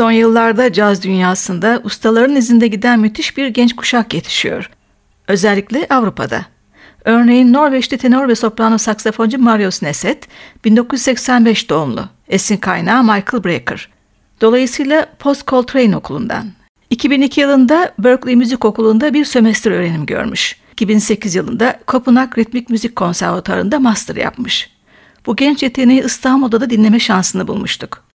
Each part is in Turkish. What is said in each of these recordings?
Son yıllarda caz dünyasında ustaların izinde giden müthiş bir genç kuşak yetişiyor. Özellikle Avrupa'da. Örneğin Norveçli tenor ve soprano saksafoncu Marius Neset, 1985 doğumlu. Esin kaynağı Michael Brecker. Dolayısıyla Post Coltrane okulundan. 2002 yılında Berkeley Müzik Okulu'nda bir sömestr öğrenim görmüş. 2008 yılında Kopenhag Ritmik Müzik Konservatuarı'nda master yapmış. Bu genç yeteneği İstanbul'da da dinleme şansını bulmuştuk.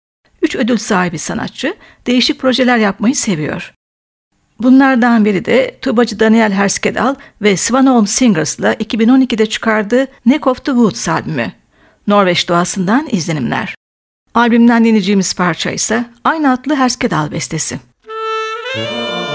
Üç ödül sahibi sanatçı değişik projeler yapmayı seviyor. Bunlardan biri de tubacı Daniel Herskedal ve Svanholm Singers'la 2012'de çıkardığı Neck of the Woods albümü. Norveç doğasından izlenimler. Albümden dinleyeceğimiz parça ise aynı adlı Herskedal bestesi. Müzik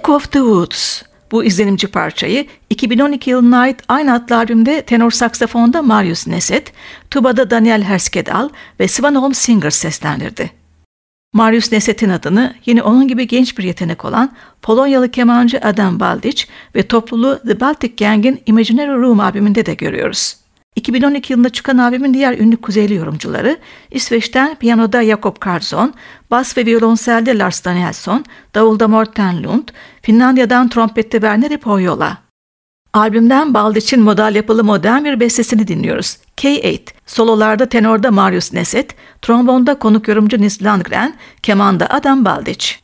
Neck of the Woods. Bu izlenimci parçayı 2012 yılına ait aynı adlı albümde tenor saksafonda Marius Neset, tubada Daniel Herskedal ve Svanholm Singer seslendirdi. Marius Neset'in adını yine onun gibi genç bir yetenek olan Polonyalı kemancı Adam Baldic ve topluluğu The Baltic Gang'in Imaginary Room albümünde de görüyoruz. 2012 yılında çıkan albümün diğer ünlü kuzeyli yorumcuları İsveç'ten piyanoda Jakob Karlsson, bas ve violonselde Lars Danielsson, davulda Morten Lund, Finlandiya'dan trompette Werner Pohjola. Albümden Baldic'in modal yapılı modern bir bestesini dinliyoruz. K8, sololarda tenorda Marius Neset, trombonda konuk yorumcu Nils Landgren, kemanda Adam Baldic.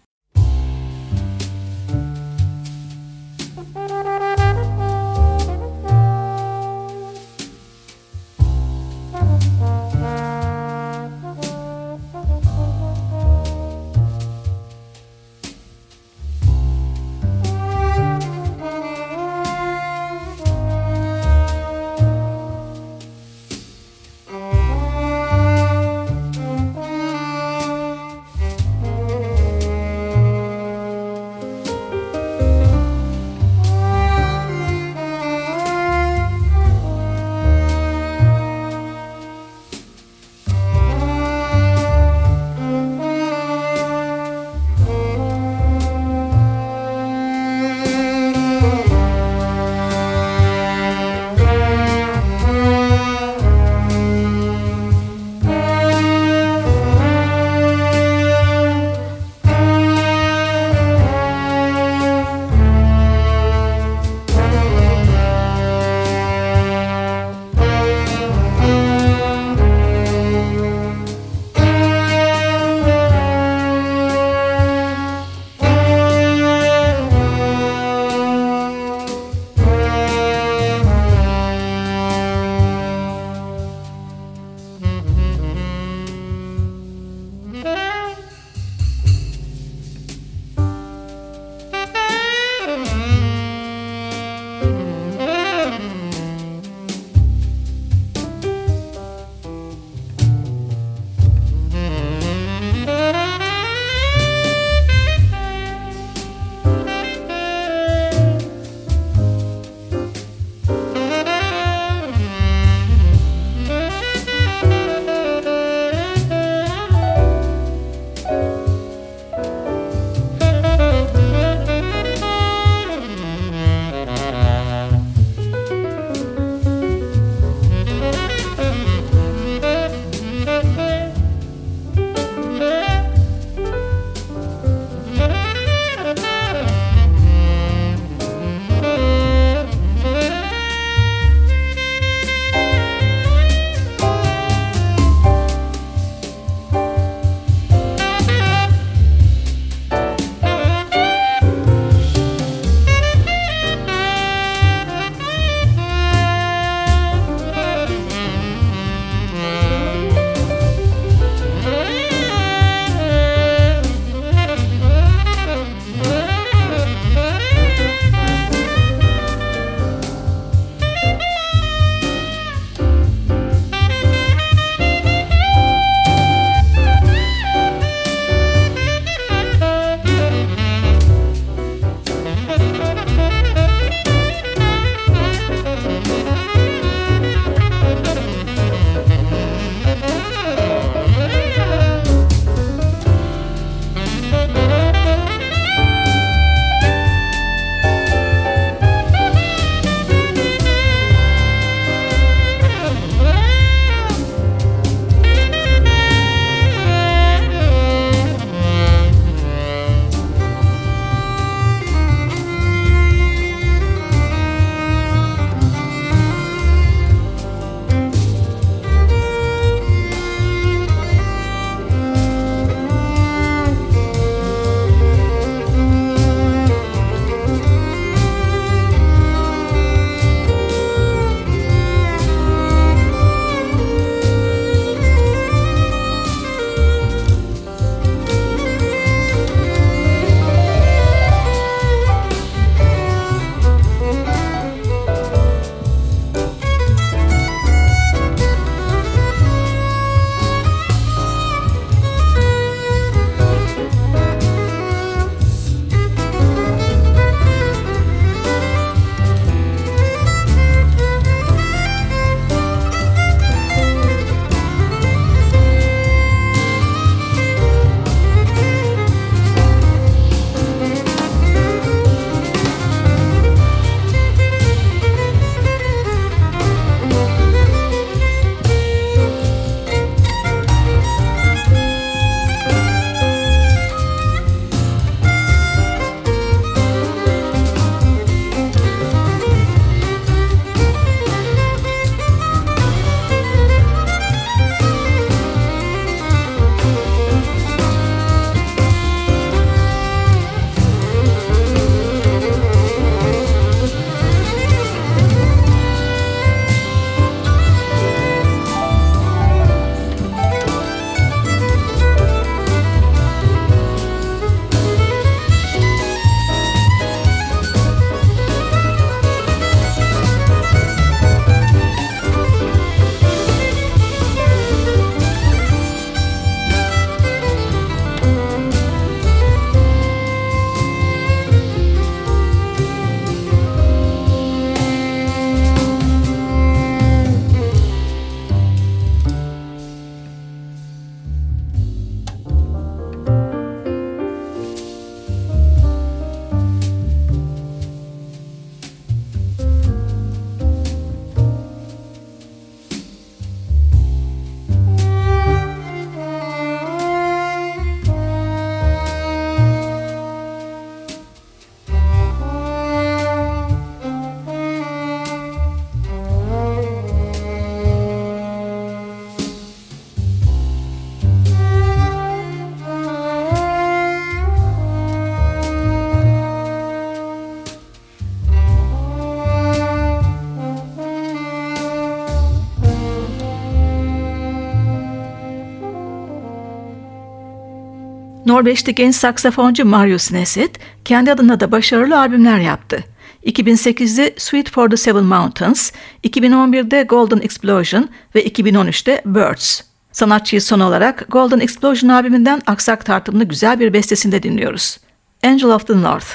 Norveçli genç saksafoncu Marius Neset kendi adına da başarılı albümler yaptı. 2008'de Sweet for the Seven Mountains, 2011'de Golden Explosion ve 2013'te Birds. Sanatçıyı son olarak Golden Explosion albümünden aksak tartımlı güzel bir bestesinde dinliyoruz. Angel of the North.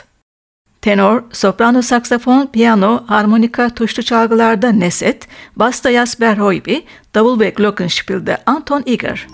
Tenor, soprano saksafon, piyano, harmonika, tuşlu çalgılarda Neset, basta Jasper Hoyby, davul ve glockenspiel'de Anton Iger.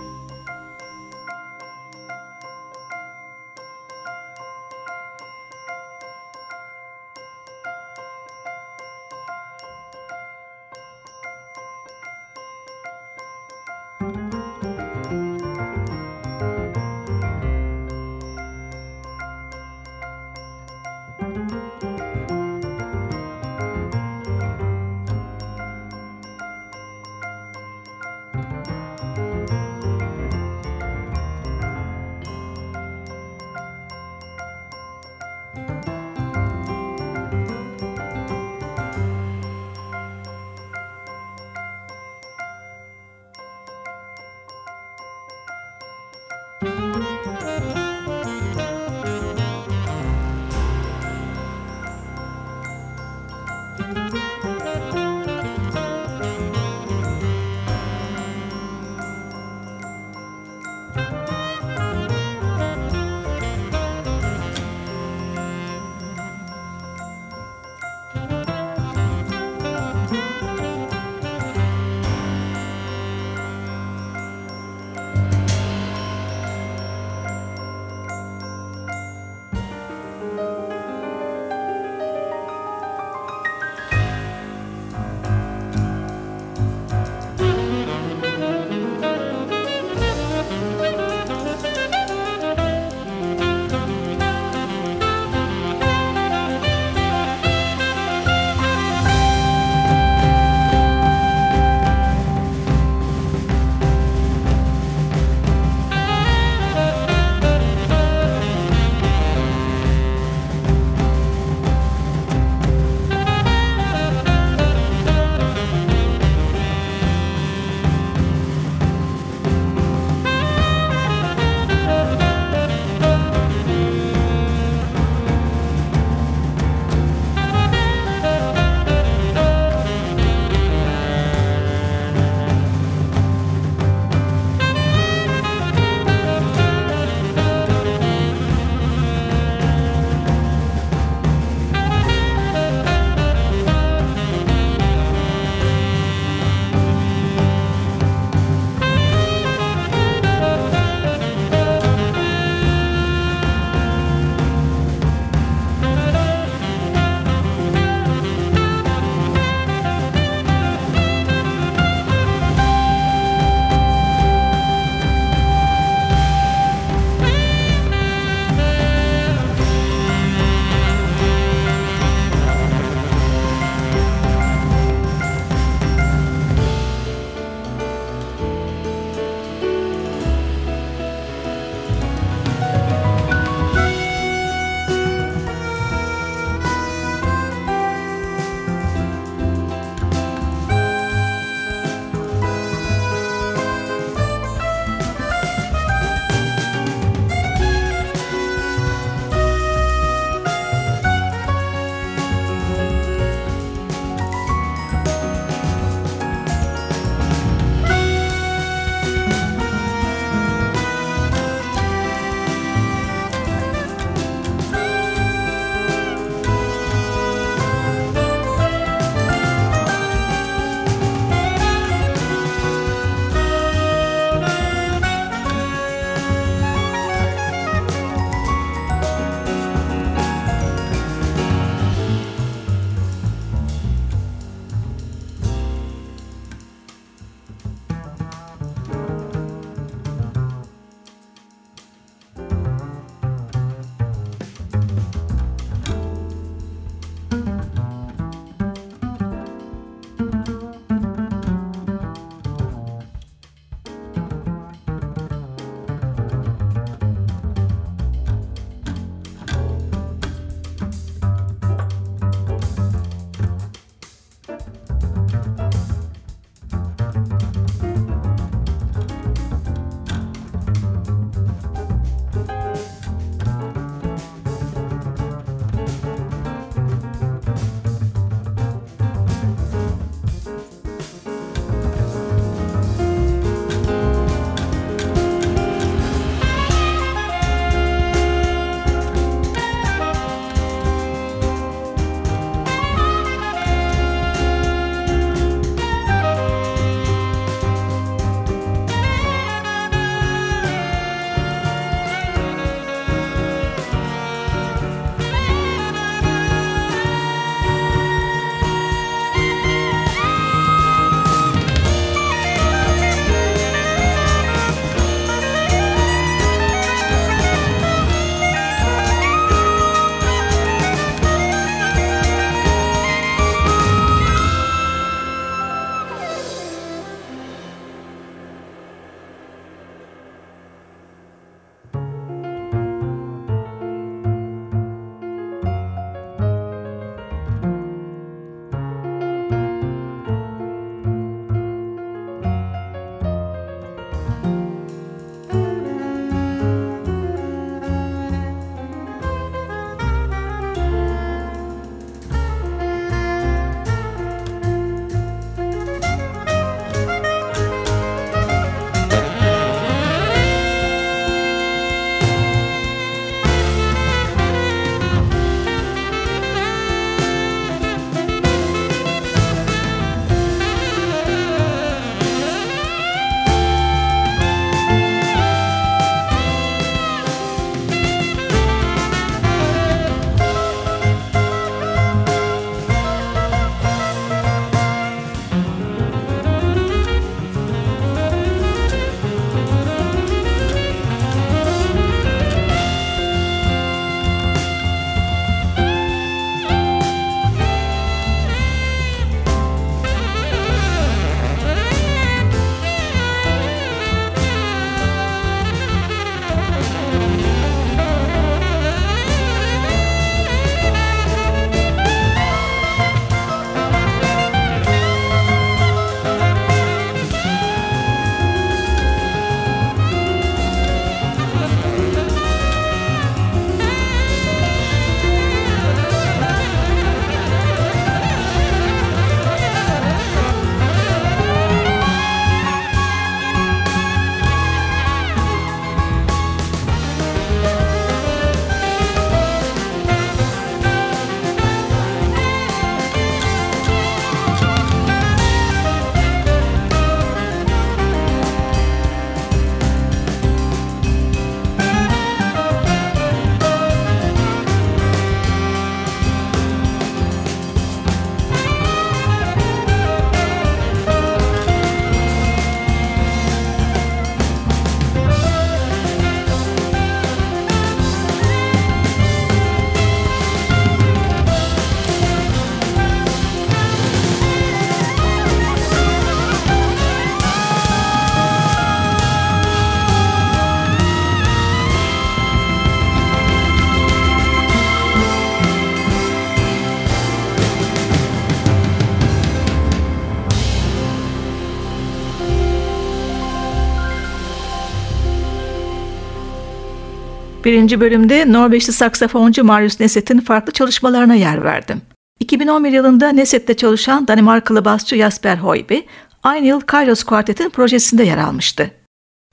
41. bölümde Norveçli saksafoncu Marius Neset'in farklı çalışmalarına yer verdim. 2011 yılında Neset'te çalışan Danimarkalı basçı Jasper Hoybe, aynı yıl Kairos Quartet'in projesinde yer almıştı.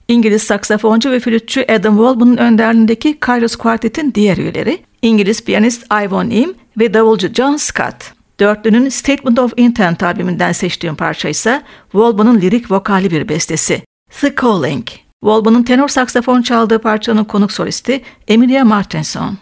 İngiliz saksafoncu ve flütçü Adam Walbon'un önderliğindeki Kairos Quartet'in diğer üyeleri, İngiliz piyanist Ivan Im ve davulcu John Scott. Dörtlünün Statement of Intent albümünden seçtiğim parça ise Walbon'un lirik vokali bir bestesi. The Calling. Walbon'un tenor saksafon çaldığı parçanın konuk solisti Emilia Martinson.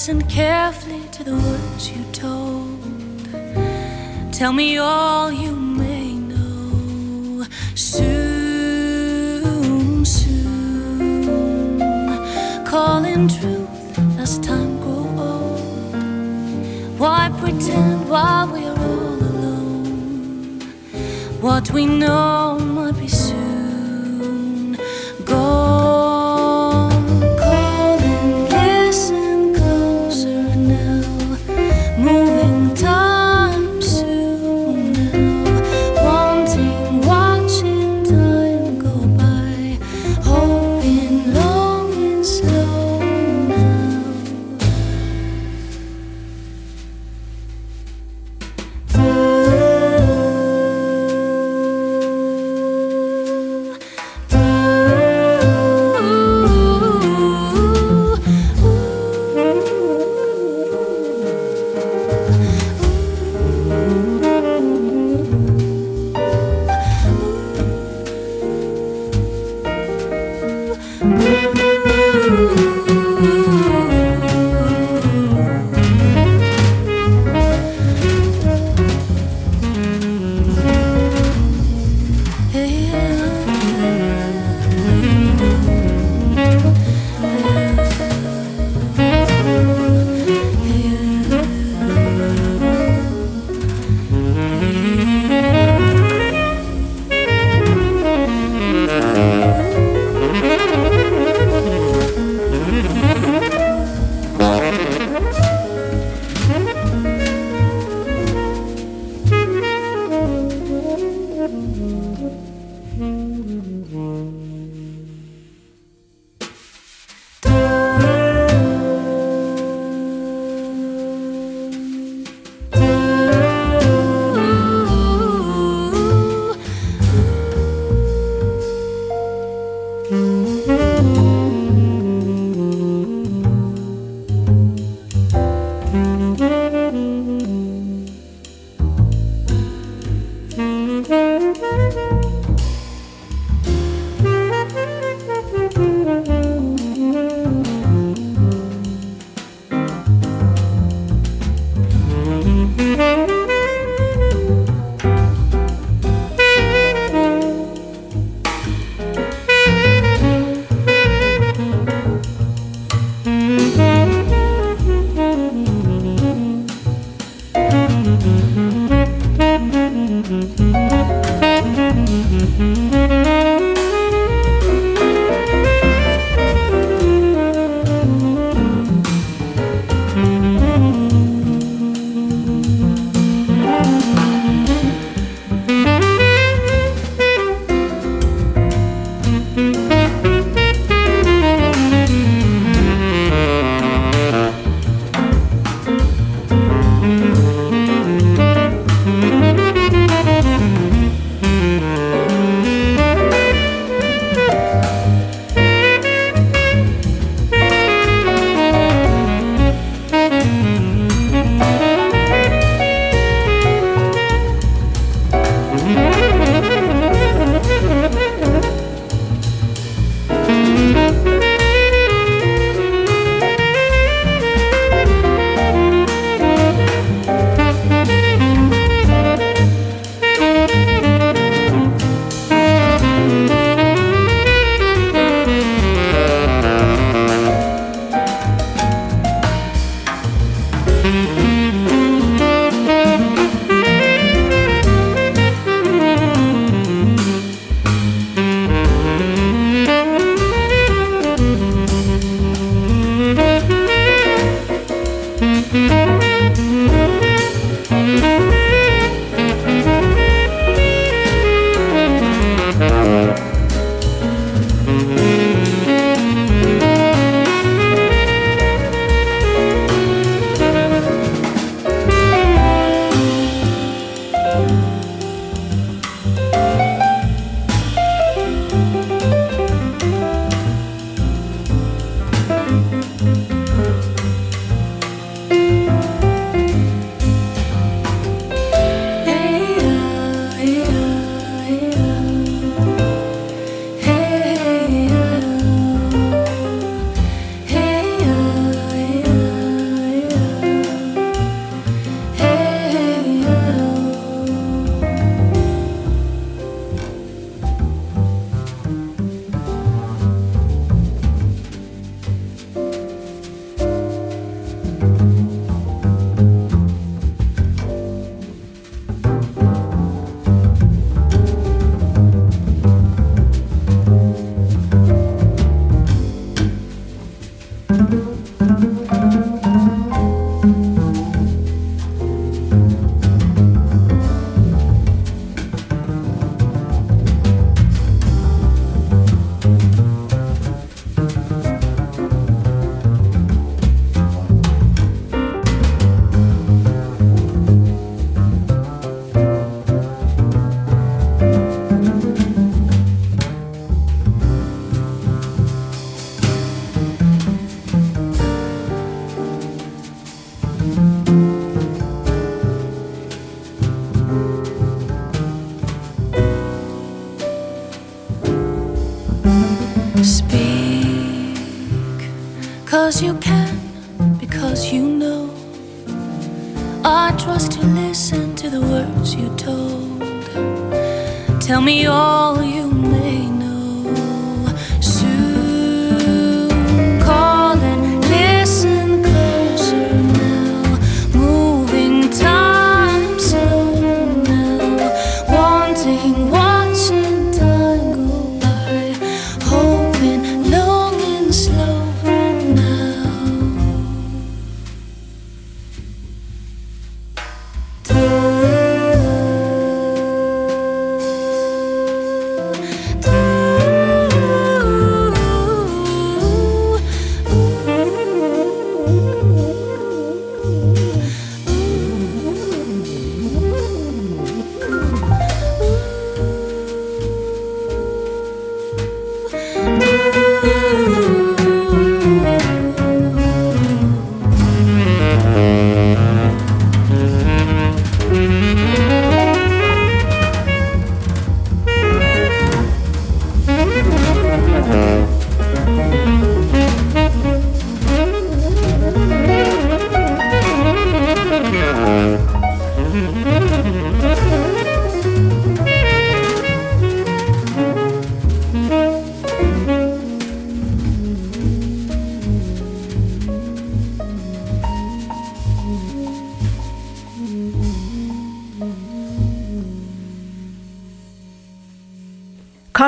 Listened carefully to the words you told. Tell me all you may know. Soon, soon, calling truth as time grow old. Why pretend while we are all alone? What we know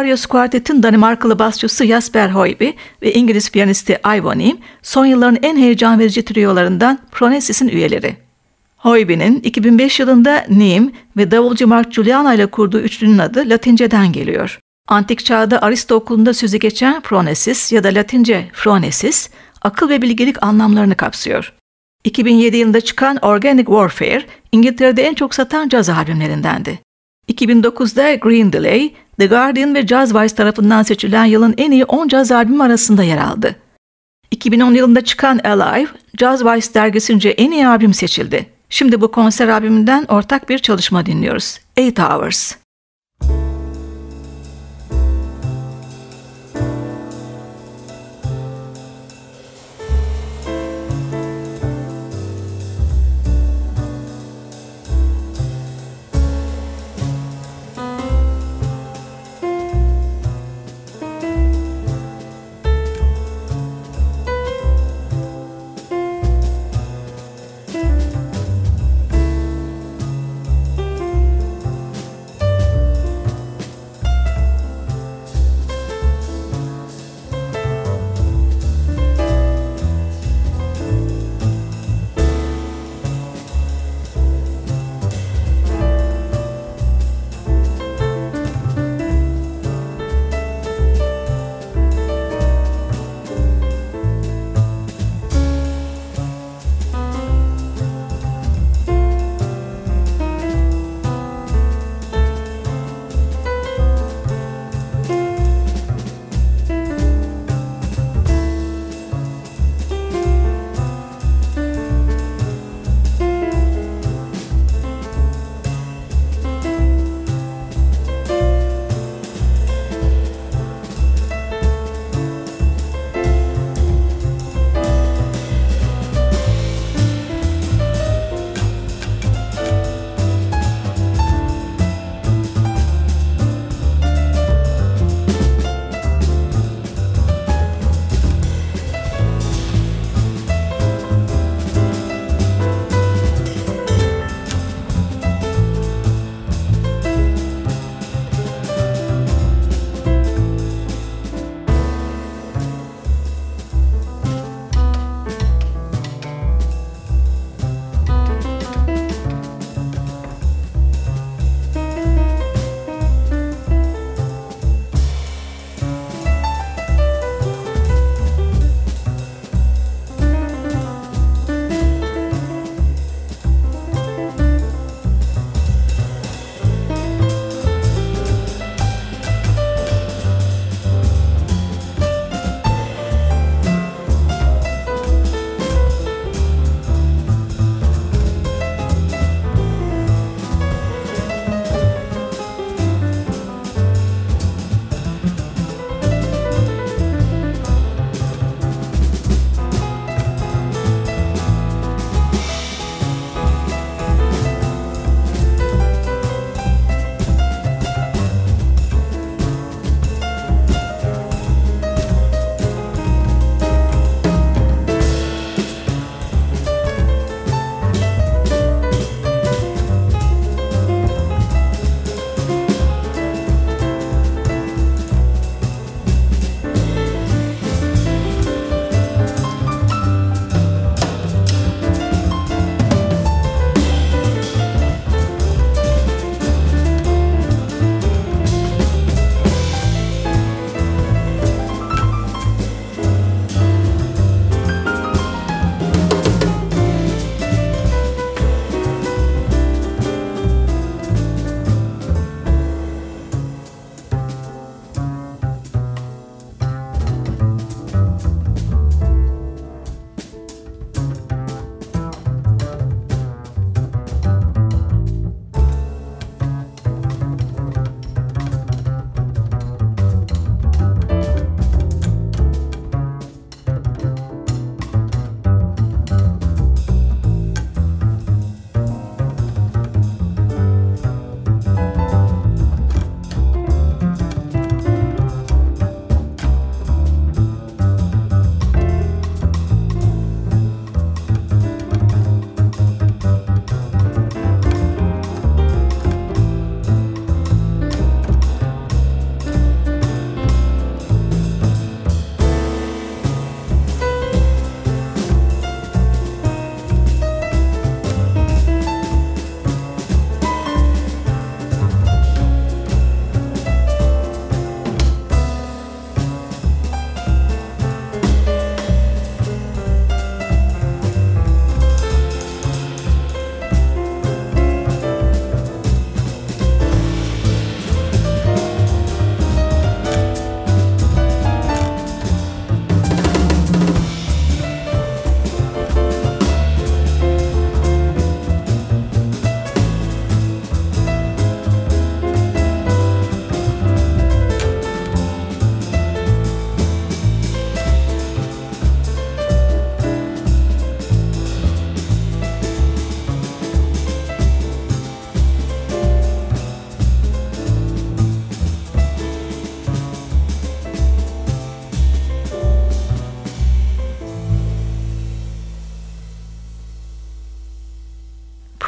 Karius Quartet'in Danimarkalı basçısı Jasper Hoyby ve İngiliz piyanisti Ivo Neem son yılların en heyecan verici triolarından Pronesis'in üyeleri. Hoyby'nin 2005 yılında Neem ve davulcu Mark Juliana ile kurduğu üçlünün adı Latinceden geliyor. Antik çağda Aristo okulunda sözü geçen Pronesis ya da Latince Phronesis, akıl ve bilgelik anlamlarını kapsıyor. 2007 yılında çıkan Organic Warfare, İngiltere'de en çok satan caz albümlerindendi. 2009'da Green Delay, The Guardian ve Jazzwise tarafından seçilen yılın en iyi 10 caz albümü arasında yer aldı. 2010 yılında çıkan Alive, Jazzwise dergisince en iyi albüm seçildi. Şimdi bu konser albümünden ortak bir çalışma dinliyoruz. Eight Hours.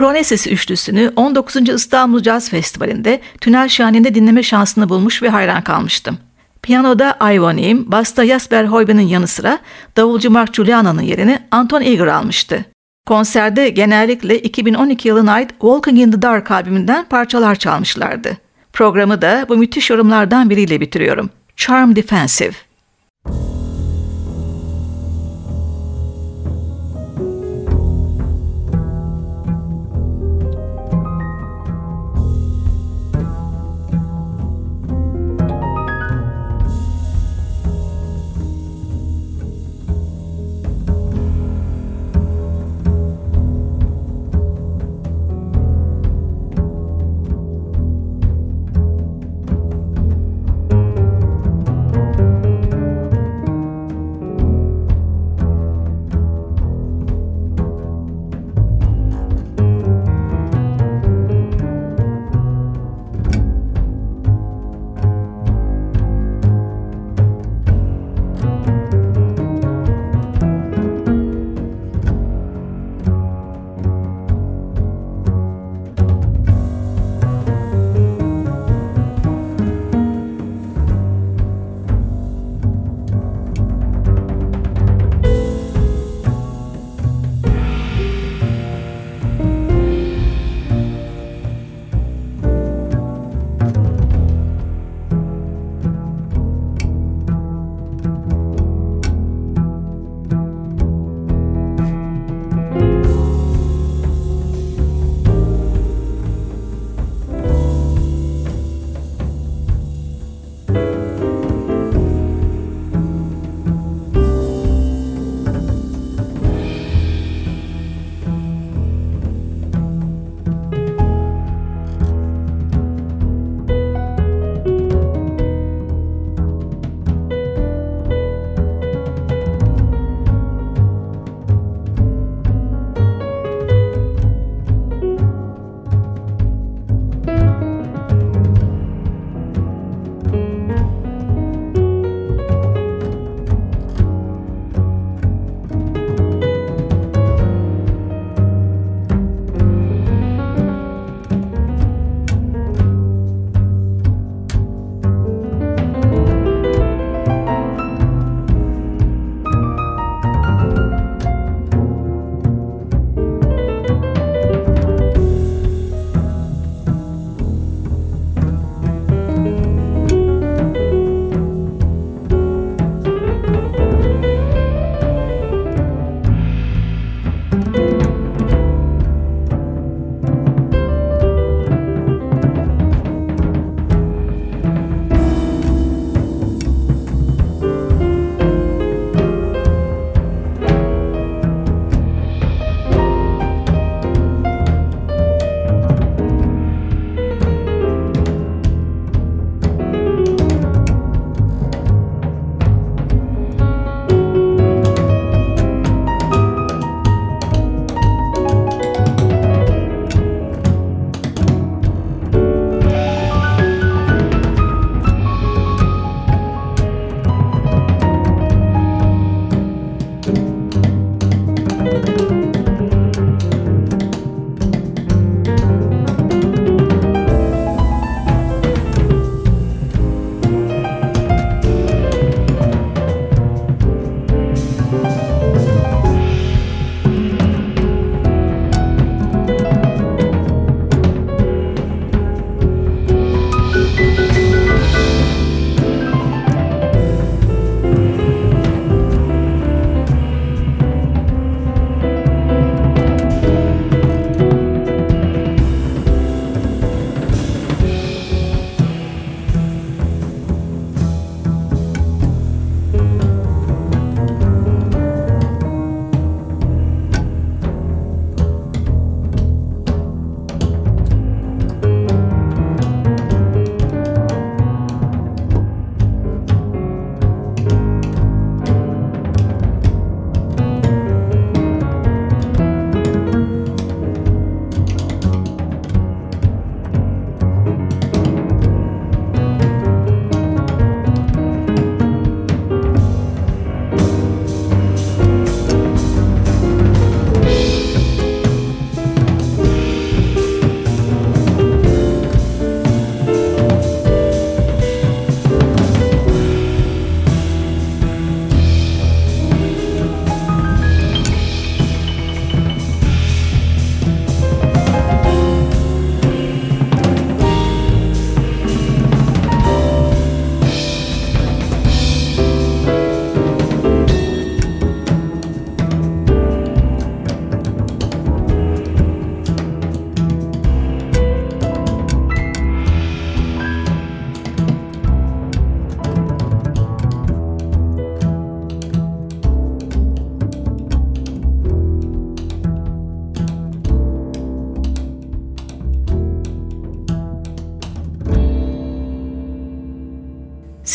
Pronesis üçlüsünü 19. İstanbul Jazz Festivali'nde Tünel Şahin'de dinleme şansını bulmuş ve hayran kalmıştım. Piyanoda Ivonim, basta Jasper Huyben'in yanı sıra davulcu Mark Juliana'nın yerini Anton Eger almıştı. Konserde genellikle 2012 yılına ait Walking in the Dark albümünden parçalar çalmışlardı. Programı da bu müthiş yorumlardan biriyle bitiriyorum. Charm Defensive.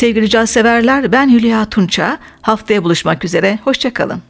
Sevgili caz severler ben Hülya Tunça. Haftaya buluşmak üzere. Hoşçakalın.